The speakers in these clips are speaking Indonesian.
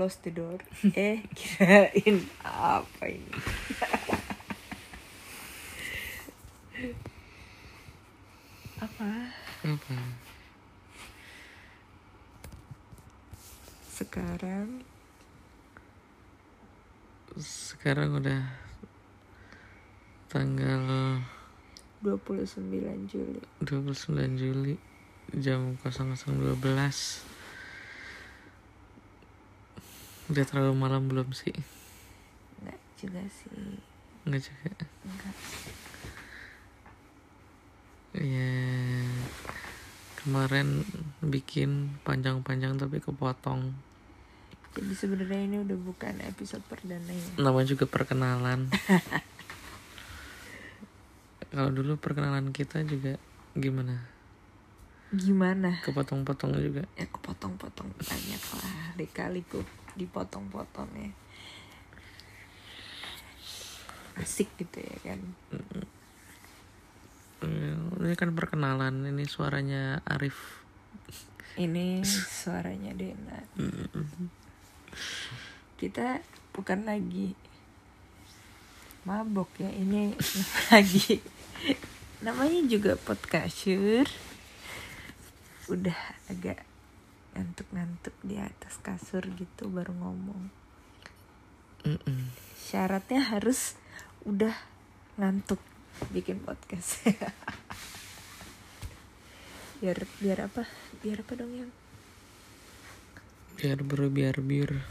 close the door. Eh kirain apa ini? Apa? Apa sekarang? Sekarang udah tanggal 29 Juli. 29 Juli jam 0012 udah terlalu malam belum sih? Enggak juga sih. Enggak juga? Enggak ya kemarin bikin panjang-panjang tapi kepotong. Jadi sebenarnya ini udah bukan episode perdana ya? Namanya juga perkenalan. Kalau dulu perkenalan kita juga gimana? Gimana? Kepotong-potong juga. Ya kepotong-potong banyak lah dikali ku dipotong-potong ya. Asik gitu ya kan? Ini kan perkenalan ini suaranya Arif. Ini suaranya Dena. Kita bukan lagi mabok ya ini lagi. Namanya juga podcaster udah agak ngantuk-ngantuk di atas kasur gitu baru ngomong. Mm-mm. syaratnya harus udah ngantuk bikin podcast. Biar biar apa? Biar apa dong yang? Biar bro biar biar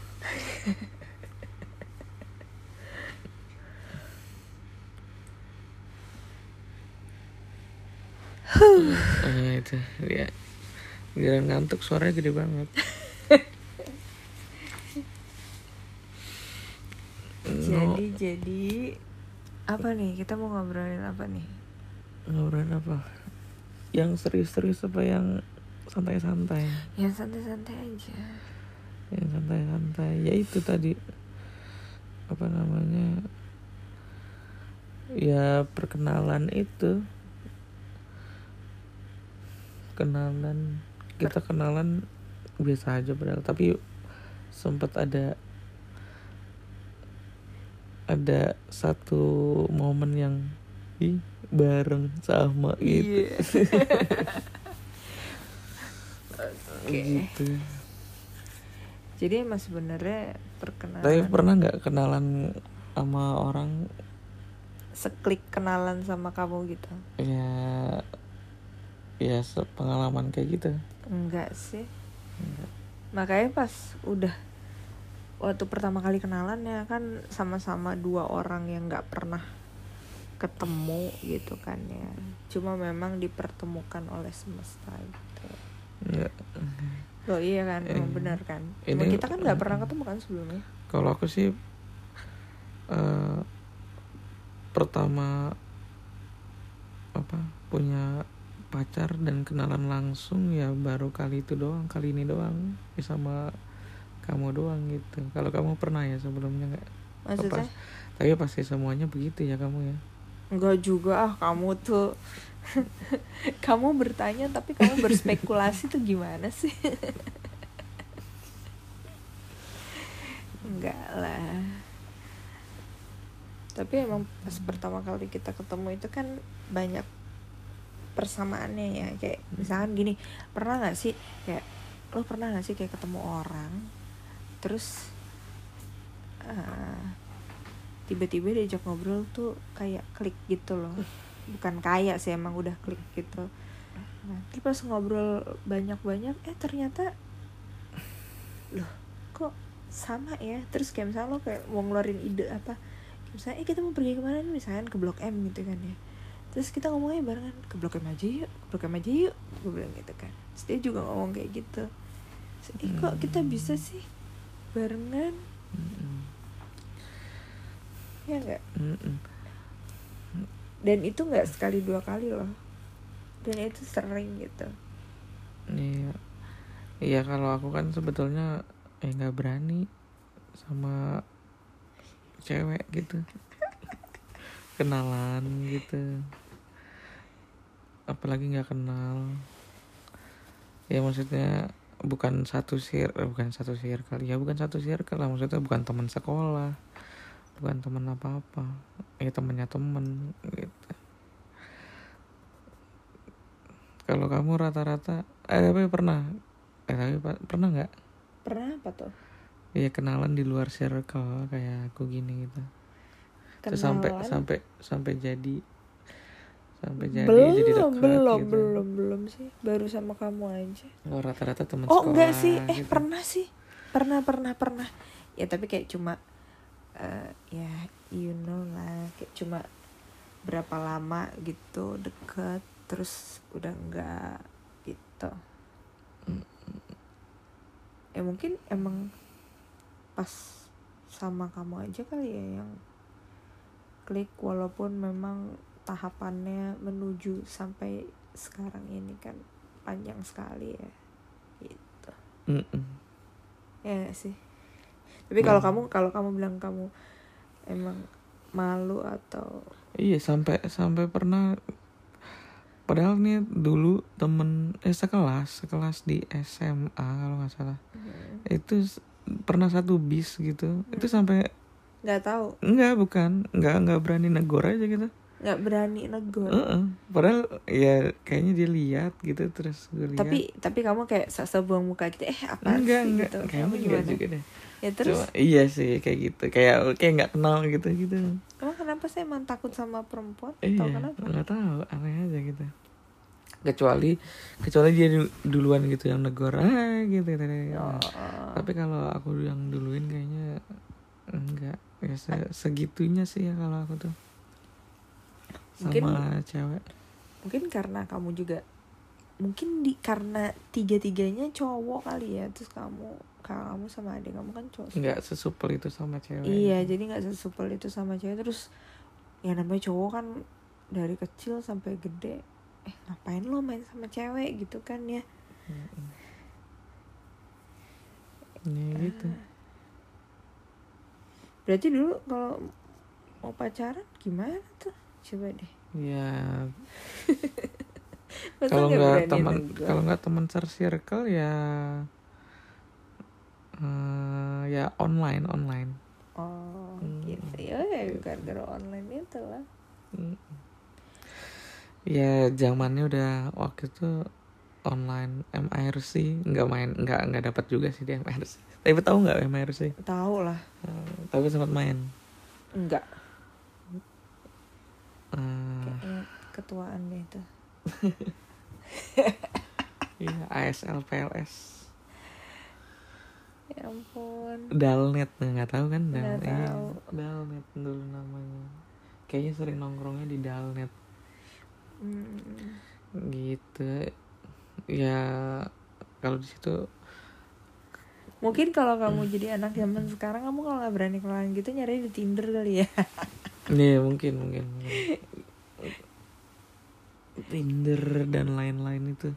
Eh, itu ya biar ngantuk suaranya gede banget. No, jadi jadi apa nih? Kita mau ngobrolin apa nih? Ngobrolin apa? Yang serius-serius apa yang santai-santai? Yang santai-santai aja. Yang santai-santai. Ya itu tadi. Apa namanya? Ya perkenalan itu. Kenalan kita kenalan biasa aja padahal tapi sempat ada ada satu momen yang ih bareng sama gitu Iya. Oke. gitu Jadi emang sebenarnya perkenalan tapi pernah nggak kenalan sama orang seklik kenalan sama kamu gitu? ya ya pengalaman kayak gitu Enggak sih. Enggak. Makanya pas udah waktu pertama kali kenalan ya kan sama-sama dua orang yang nggak pernah ketemu gitu kan ya. Cuma memang dipertemukan oleh semesta gitu. ya Loh iya kan, Eh, benar kan. ini- kita kan nggak pernah ketemu kan sebelumnya. kalau aku sih eh, pertama apa punya pacar dan kenalan langsung ya baru kali itu doang kali ini doang ya sama kamu doang gitu kalau kamu pernah ya sebelumnya nggak Maksudnya? Tapi pasti semuanya begitu ya kamu ya Enggak juga ah kamu tuh kamu bertanya tapi kamu berspekulasi tuh gimana sih? Enggak lah. Tapi emang pas pertama kali kita ketemu itu kan banyak persamaannya ya. Kayak misalkan gini pernah nggak sih kayak lo pernah nggak sih kayak ketemu orang terus eh, tiba-tiba diajak ngobrol tuh kayak klik gitu loh. Bukan kayak sih emang udah klik gitu. Nah, terus pas ngobrol banyak-banyak eh ternyata loh kok sama ya? Terus kayak misalnya lo kayak mau ngeluarin ide apa misalnya eh kita mau pergi ke mana nih? Misalkan ke blok M gitu kan ya terus kita ngomongnya barengan ke blok M aja yuk ke blok M aja yuk. Gue bilang gitu kan. Terus dia juga ngomong kayak gitu. Terus, eh kok kita bisa sih barengan? Mm-mm. ya enggak Mm-mm. dan itu nggak sekali dua kali loh. Dan itu sering gitu. Iya, iya kalau aku kan sebetulnya eh nggak berani sama cewek gitu, kenalan gitu, apalagi nggak kenal. Ya maksudnya bukan satu sir eh, bukan satu circle. Ya bukan satu circle lah maksudnya bukan teman sekolah bukan teman apa apa ya temennya temen gitu. Kalau kamu rata-rata eh tapi pernah eh tapi pernah nggak? Pernah apa tuh? Ya kenalan di luar circle kayak aku gini gitu Terus sampai sampai sampai jadi sampai jadi belum jadi dekat belum gitu. belum belum sih. Baru sama kamu aja. Oh rata-rata teman oh sekolah enggak sih. Eh gitu. pernah sih. Pernah pernah pernah. Ya tapi kayak cuma eh, ya you know lah. Kayak cuma berapa lama gitu deket terus udah enggak gitu. Ya mungkin emang pas sama kamu aja kali ya yang klik walaupun memang tahapannya menuju sampai sekarang ini kan panjang sekali ya. Gitu. Mm-mm. ya nggak sih? Tapi kalau Hmm. kamu kalau kamu bilang kamu emang malu atau Iya sampai sampai pernah padahal nih dulu temen eh sekelas sekelas di SMA kalau nggak salah. Itu s- pernah satu bis gitu. Itu sampai nggak tahu. Enggak bukan. Enggak enggak berani negor aja gitu. Nggak berani negor. Heeh. padahal ya kayaknya dia lihat gitu terus gue lihat. Tapi tapi kamu kayak se- sebuang muka gitu eh apa enggak sih enggak gitu. Kamu enggak gimana? juga deh. Ya terus? Cuma, iya sih kayak gitu. Kayak kayak nggak kenal gitu gitu. Emang kenapa sih emang takut sama perempuan? Atau iya kenapa. nggak tahu. Aneh aja gitu. Kecuali kecuali dia du- duluan gitu yang negor ah gitu tadi Oh, tapi kalau aku yang duluin kayaknya enggak ya se- segitunya sih ya kalau aku tuh. Mungkin- sama cewek. Mungkin karena kamu juga mungkin di karena tiga tiganya cowok kali ya terus kamu kamu sama adik kamu kan cowok nggak sesupel itu sama cewek. Iya jadi nggak sesupel itu sama cewek. Terus ya namanya cowok kan dari kecil sampai gede eh ngapain lo main sama cewek gitu kan ya? Ya gitu berarti dulu kalau mau pacaran gimana tuh? Coba deh. Ya kalau nggak teman kalau nggak teman circle ya eh, ya online online. Oh Hmm. gitu. Ya ya gara-gara online itu lah. Mm. ya zamannya udah waktu itu online MIRC nggak main nggak nggak dapat juga sih di MIRC tapi tahu nggak MIRC tahu lah. Eh, tapi sempat main. Enggak. Eh, kayaknya ketuaan deh itu. Iya ASL PLS ya ampun. Dalnet nggak tahu kan? Dal Nggak iya, tahu. Dalnet dulu namanya. Kayaknya sering nongkrongnya di Dalnet. Hmm. gitu. Ya kalau di situ mungkin kalau kamu jadi anak zaman sekarang kamu kalau nggak berani kenalan gitu nyari di Tinder kali ya Nih mungkin mungkin, mungkin. Tinder dan lain-lain itu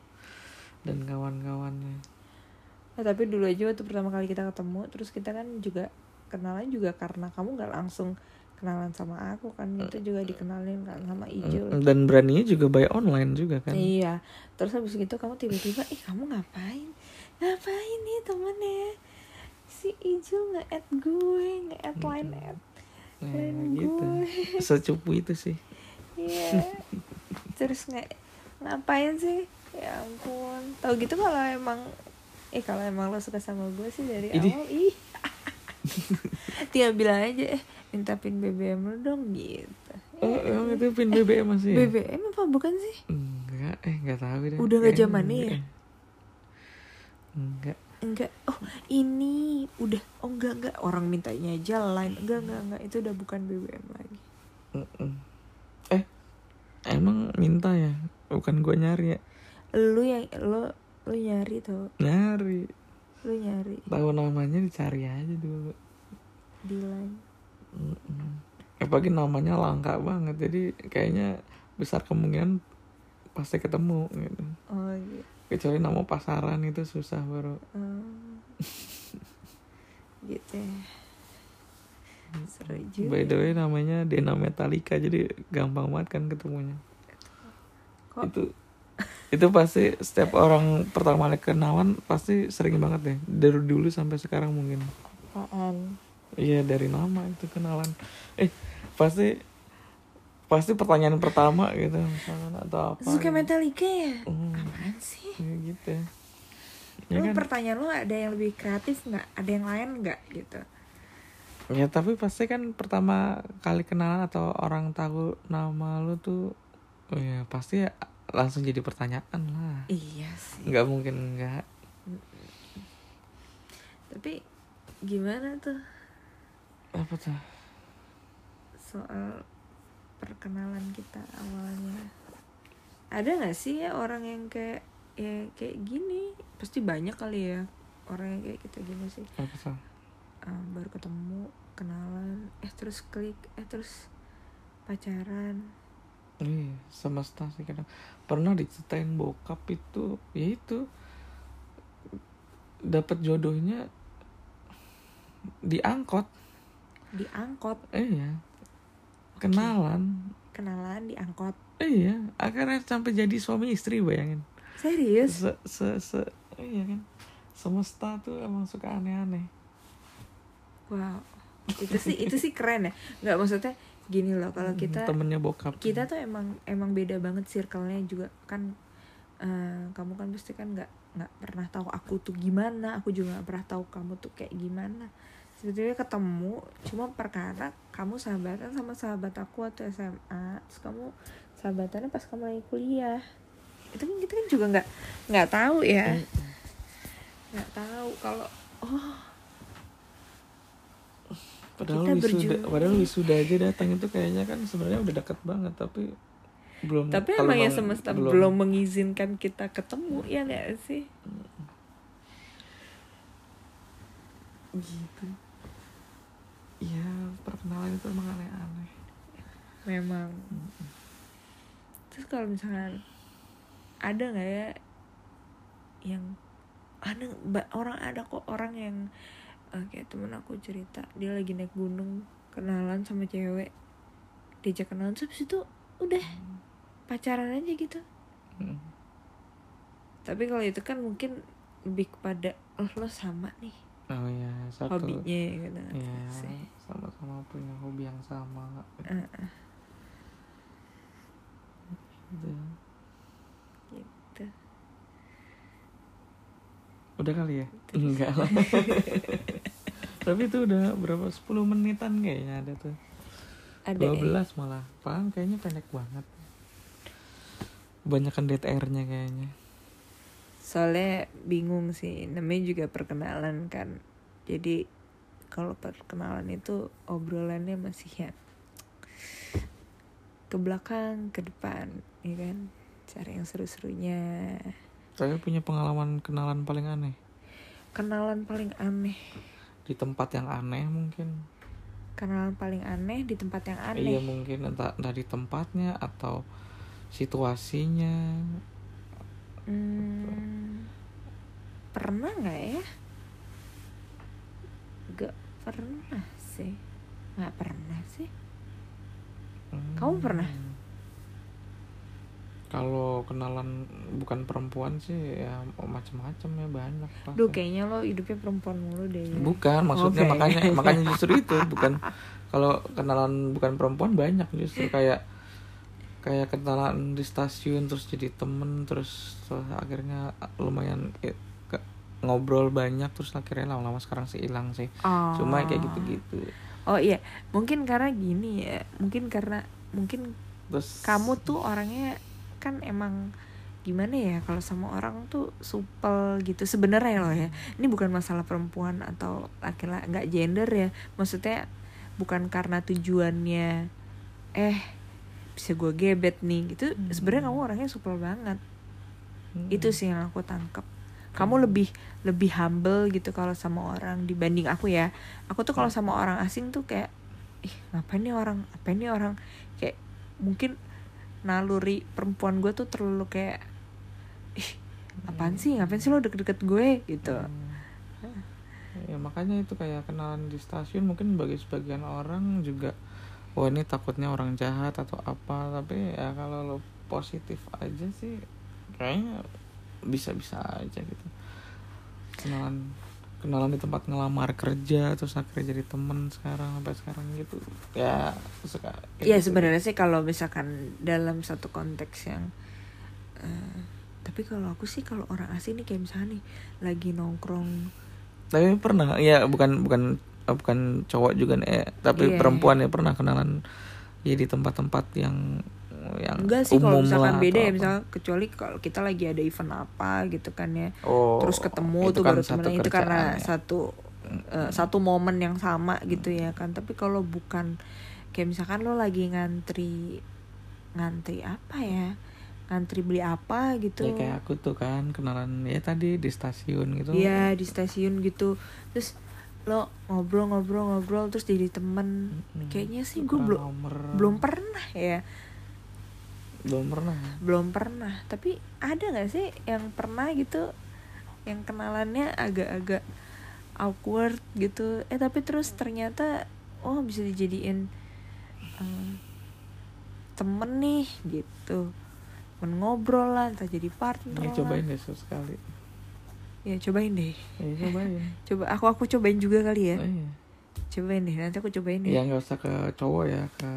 dan kawan-kawannya. Nah, tapi dulu aja waktu pertama kali kita ketemu terus kita kan juga kenalan juga karena kamu nggak langsung kenalan sama aku kan itu juga dikenalin kan sama Ijul Dan beraninya juga by online juga kan. iya terus habis gitu kamu tiba-tiba ih kamu ngapain ngapain nih temennya si Ijul nge add gue nge add line add Nah, gitu. gue Secupu itu sih. iya terus nggak ngapain sih ya ampun tahu gitu kalau emang eh kalau emang lo suka sama gue sih dari Ini. awal ih tinggal bilang aja eh minta pin BBM lo dong gitu Oh, emang itu pin BBM masih? ya? BBM apa bukan sih Enggak, eh enggak tahu deh. Udah nggak Kayaknya zamannya ya? Enggak. Enggak. oh ini udah oh enggak enggak orang mintanya aja line enggak enggak enggak itu udah bukan BBM lagi. Eh, emang minta ya? Bukan gue nyari ya? lu yang lo lu nyari tuh Nyari. lu nyari Tahu namanya dicari aja dulu. di line Mm-mm. Apalagi namanya langka banget Jadi kayaknya besar kemungkinan pasti ketemu gitu. oh gitu Kecuali nama pasaran itu susah baru Hmm. gitu ya. Seru juga. By the way namanya Dena Metallica Jadi gampang banget kan ketemunya. Kok? Itu itu pasti setiap orang pertama kali kenalan pasti sering banget deh. Dari dulu sampai sekarang mungkin. Apaan? Iya dari nama itu kenalan. Eh pasti pasti pertanyaan pertama gitu misalkan atau apa suka gitu. Metallica ya? Hmm. Gitu. Ya ya lu kan? pertanyaan lu ada yang lebih kreatif nggak? Ada yang lain nggak gitu? Ya tapi pasti kan pertama kali kenalan atau orang tahu nama lu tuh oh ya pasti ya langsung jadi pertanyaan lah. Iya sih. Nggak mungkin nggak. Tapi gimana tuh? Apa tuh? Soal perkenalan kita awalnya. Ada nggak sih ya orang yang kayak ya kayak gini. Pasti banyak kali ya orang yang kayak kita gini sih. Apa Ah, baru ketemu kenalan eh terus klik eh terus pacaran. Iya, semesta sih kadang. Pernah diceritain bokap itu, ya itu dapat jodohnya di angkot, diangkot? Iya, kenalan, kenalan diangkot. Iya, akhirnya sampai jadi suami istri bayangin, serius? Se, se, se, iya kan, semesta tuh emang suka aneh-aneh, wow. Itu sih itu sih keren ya. Nggak maksudnya gini loh kalau kita temennya bokap, kita tuh emang emang beda banget circle-nya juga. Kan eh, kamu kan pasti kan nggak nggak pernah tahu aku tuh gimana aku juga nggak pernah tahu kamu tuh kayak gimana. Sebetulnya ketemu cuma perkara kamu sahabatan sama sahabat aku waktu SMA terus kamu sahabatannya pas kamu lagi kuliah itu kan kita kan juga nggak nggak tahu ya. Nggak tahu kalau oh. Padahal kita wisuda, berjuang. padahal wisuda aja datang itu kayaknya kan sebenarnya udah deket banget tapi belum tapi emang ya semesta belum, mengizinkan kita ketemu ya nggak sih? Gitu. Ya perkenalan itu emang aneh-aneh. Memang. Terus kalau misalkan ada nggak ya yang ada orang ada kok orang yang eh, kayak temen aku cerita dia lagi naik gunung kenalan sama cewek. Diajak kenalan terus itu udah pacaran aja gitu. Hmm. tapi kalau itu kan mungkin lebih kepada oh lo sama nih oh ya satu. hobinya gitu. Ya sama-sama punya hobi yang sama. Gitu. gitu udah kali ya? Enggak lah. Tapi itu udah berapa 10 menitan kayaknya ada tuh. Ada 12 ya? malah. Pang kayaknya pendek banget. Banyakan DTR-nya kayaknya. Soalnya bingung sih namanya juga perkenalan kan. Jadi kalau perkenalan itu obrolannya masih ya ke belakang ke depan ya kan? Cari yang seru-serunya Saya punya pengalaman kenalan paling aneh? Kenalan paling aneh. Di tempat yang aneh mungkin. Kenalan paling aneh di tempat yang Iya aneh mungkin entah dari tempatnya atau situasinya. Hmm, pernah nggak ya? Gak pernah sih. Nggak pernah sih. Kamu pernah? Kalau kenalan bukan perempuan sih ya macam-macam ya banyak pasti. Duh kayaknya lo hidupnya perempuan mulu deh ya. Bukan, maksudnya Oke. makanya makanya justru itu bukan kalau kenalan bukan perempuan banyak justru kayak kayak kenalan di stasiun terus jadi temen terus, terus akhirnya lumayan eh, ke- ngobrol banyak terus akhirnya lama-lama sekarang sih hilang sih. Oh. Cuma kayak gitu-gitu. Oh iya, mungkin karena gini ya, mungkin karena mungkin Terus kamu tuh orangnya kan emang gimana ya kalau sama orang tuh supel gitu sebenarnya loh ya. Ini bukan masalah perempuan atau laki-laki nggak gender ya. Maksudnya bukan karena tujuannya eh bisa gue gebet nih. Gitu Hmm. sebenarnya kamu orangnya supel banget. Hmm. itu sih yang aku tangkap kamu lebih lebih humble gitu kalau sama orang dibanding aku ya. Aku tuh kalau sama orang asing tuh kayak ih ngapain nih orang apa nih orang? Kayak mungkin naluri perempuan gue tuh terlalu kayak ih apaan sih? Ngapain sih lo deket-deket gue? Gitu. Hmm. Ya makanya itu kayak kenalan di stasiun mungkin bagi sebagian orang juga wah ini takutnya orang jahat atau apa. Tapi ya kalau lo positif aja sih kayaknya bisa bisa aja gitu. Kenalan kenalan di tempat ngelamar kerja terus akhirnya jadi temen sekarang sampai sekarang gitu ya suka ya gitu. sebenarnya sih kalau misalkan dalam satu konteks yang eh, tapi kalau aku sih kalau orang asing nih kayak misalnya nih lagi nongkrong tapi pernah ya bukan bukan eh, bukan cowok juga nih eh, tapi Iya. perempuan ya pernah kenalan ya di tempat-tempat yang yang enggak sih kalau misalkan beda ya misalnya kecuali kalau kita lagi ada event apa gitu kan ya. Oh terus ketemu itu tuh kan baru temenan itu karena ya. satu eh, satu momen yang sama gitu ya kan. Tapi kalau bukan kayak misalkan lo lagi ngantri ngantri apa ya? Ngantri beli apa gitu. Ya kayak aku tuh kan kenalan ya tadi di stasiun gitu. Iya di stasiun gitu. Terus lo ngobrol-ngobrol-ngobrol terus jadi temen. Mm-mm. kayaknya sih gue belum belum pernah ya belum pernah. Belum pernah. Tapi ada nggak sih yang pernah gitu yang kenalannya agak-agak awkward gitu? Eh tapi terus ternyata oh bisa dijadiin eh, temen nih gitu. Temen ngobrol lah entah jadi partner ya lah. cobain deh sekali. Ya cobain deh. Ya cobain. Coba aku aku cobain juga kali ya. Oh, iya. Cobain deh nanti aku cobain deh. Ya nggak usah ke cowok ya ke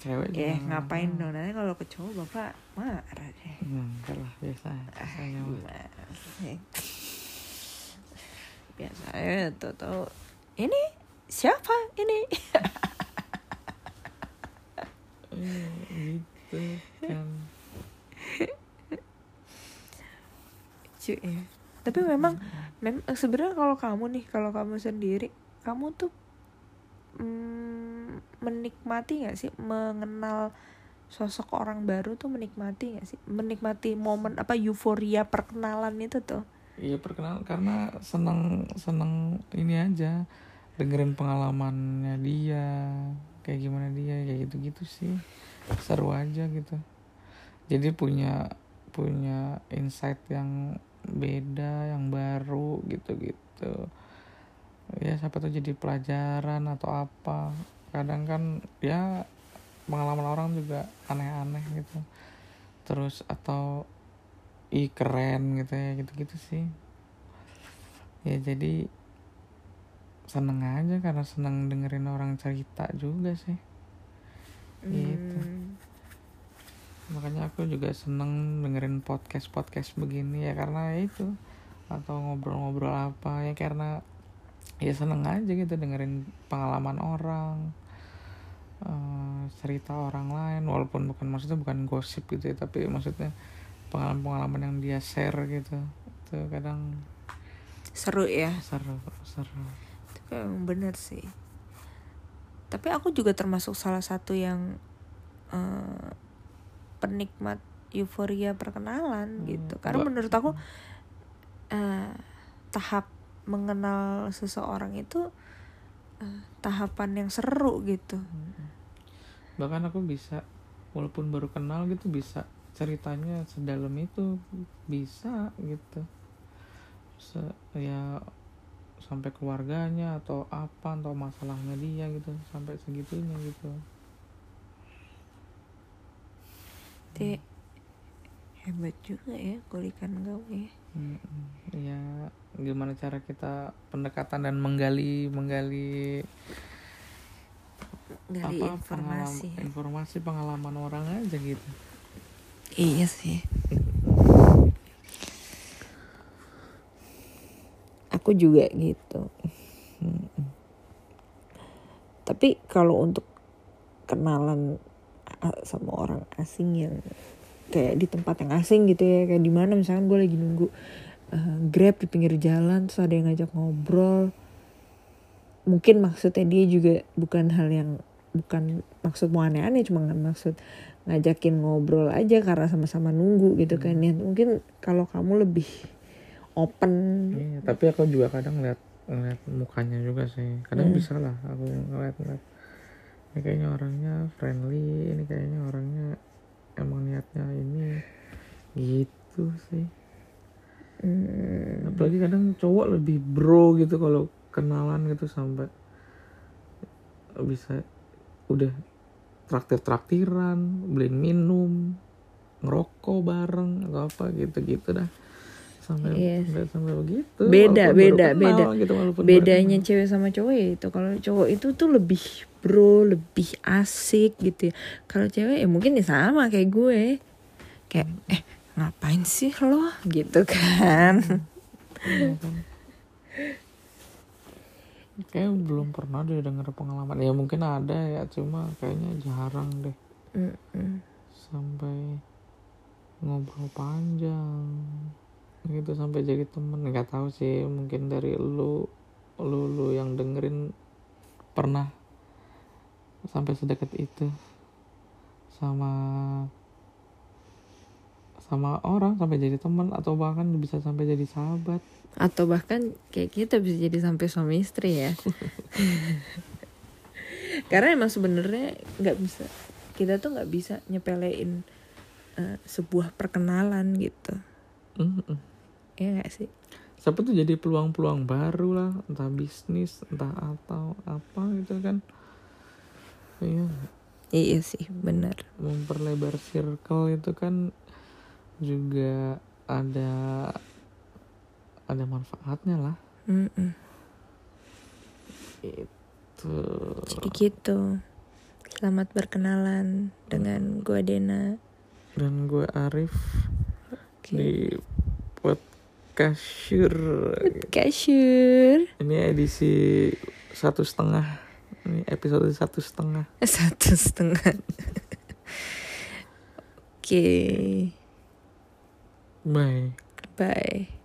cewek eh juga. ngapain dong? Nanti kalau ke cowok bapak marah deh. Hmm, enggak lah biasa. Biasanya. Gimana sih? biasanya tuh tuh ini siapa ini? Eh, gitu kan. Lucu ya. Tapi memang mem sebenarnya kalau kamu nih kalau kamu sendiri kamu tuh mm, menikmati nggak sih? Mengenal sosok orang baru tuh menikmati nggak sih? Menikmati momen apa euforia perkenalan itu tuh? Iya perkenalan. Karena seneng seneng ini aja dengerin pengalamannya dia kayak gimana dia kayak gitu gitu sih. Seru aja gitu. Jadi punya punya insight yang beda yang baru gitu gitu ya siapa tuh jadi pelajaran atau apa. Kadang kan ya pengalaman orang juga aneh-aneh gitu. Terus atau ih keren gitu ya gitu-gitu sih. Ya jadi seneng aja karena seneng dengerin orang cerita juga sih. Gitu. Hmm. makanya aku juga seneng dengerin podcast podcast begini ya karena itu. Atau ngobrol-ngobrol apa ya karena ya seneng aja gitu dengerin pengalaman orang eh, cerita orang lain walaupun bukan maksudnya bukan gosip gitu ya tapi maksudnya pengalaman-pengalaman yang dia share gitu itu kadang seru ya. Seru seru. Tapi emang bener sih. Tapi aku juga termasuk salah satu yang eh, penikmat euforia perkenalan Hmm, gitu karena menurut aku eh, tahap mengenal seseorang itu eh, tahapan yang seru gitu. Bahkan aku bisa walaupun baru kenal gitu bisa ceritanya sedalam itu. Bisa gitu. Se- ya sampai keluarganya atau apa atau masalahnya dia gitu sampai segitunya gitu hebat juga ya kulikan kamu ya. Mm-mm. ya gimana cara kita pendekatan dan menggali menggali gali apa informasi. pengalaman, informasi pengalaman orang aja gitu. Iya sih. Aku juga gitu. Tapi kalau untuk kenalan sama orang asing yang kayak di tempat yang asing gitu ya kayak di mana misalkan gue lagi nunggu eh, grab di pinggir jalan terus ada yang ngajak ngobrol mungkin maksudnya dia juga bukan hal yang bukan maksud mau aneh-aneh cuma nggak maksud ngajakin ngobrol aja karena sama-sama nunggu gitu kan ya mungkin kalau kamu lebih open Iya, tapi aku juga kadang ngeliat ngeliat mukanya juga sih. Kadang Hmm. bisa lah aku ngeliat ngeliat. Ini kayaknya orangnya friendly, ini kayaknya orangnya emang niatnya ini gitu sih. Hmm, Apalagi kadang cowok lebih bro gitu kalau kenalan gitu sampai bisa udah traktir traktiran, beliin minum, ngerokok bareng atau apa gitu-gitu dah sampai Iya. sampai, sampai begitu Beda, walaupun beda, kenal beda. gitu, bedanya cewek sama cowok ya itu kalau cowok itu tuh lebih bro lebih asik gitu ya. Kalau cewek ya mungkin ya sama kayak gue. Kayak eh ngapain sih lo? Gitu kan. Iya kan? kayak belum pernah deh denger pengalaman. Ya mungkin ada ya cuma kayaknya jarang deh. Mm-mm. sampai ngobrol panjang. Gitu sampai jadi temen. Nggak tahu sih mungkin dari lu lu lu yang dengerin pernah sampai sedekat itu sama sama orang sampai jadi teman atau bahkan bisa sampai jadi sahabat. Atau bahkan kayak kita bisa jadi sampai suami istri ya. Karena emang sebenarnya nggak bisa kita tuh nggak bisa nyepelein eh, sebuah perkenalan gitu. Mm-mm. ya nggak sih? Siapa tuh jadi peluang-peluang baru lah entah bisnis entah atau apa gitu kan iya. Iya sih benar. Memperlebar circle itu kan juga ada ada manfaatnya lah. Mm-mm. itu. Jadi gitu. Selamat berkenalan dengan gua Dena. Dan gue Arif Oke. di podcast. Kasur ini edisi satu setengah ini episode satu setengah. Satu setengah. Oke. Bye. Bye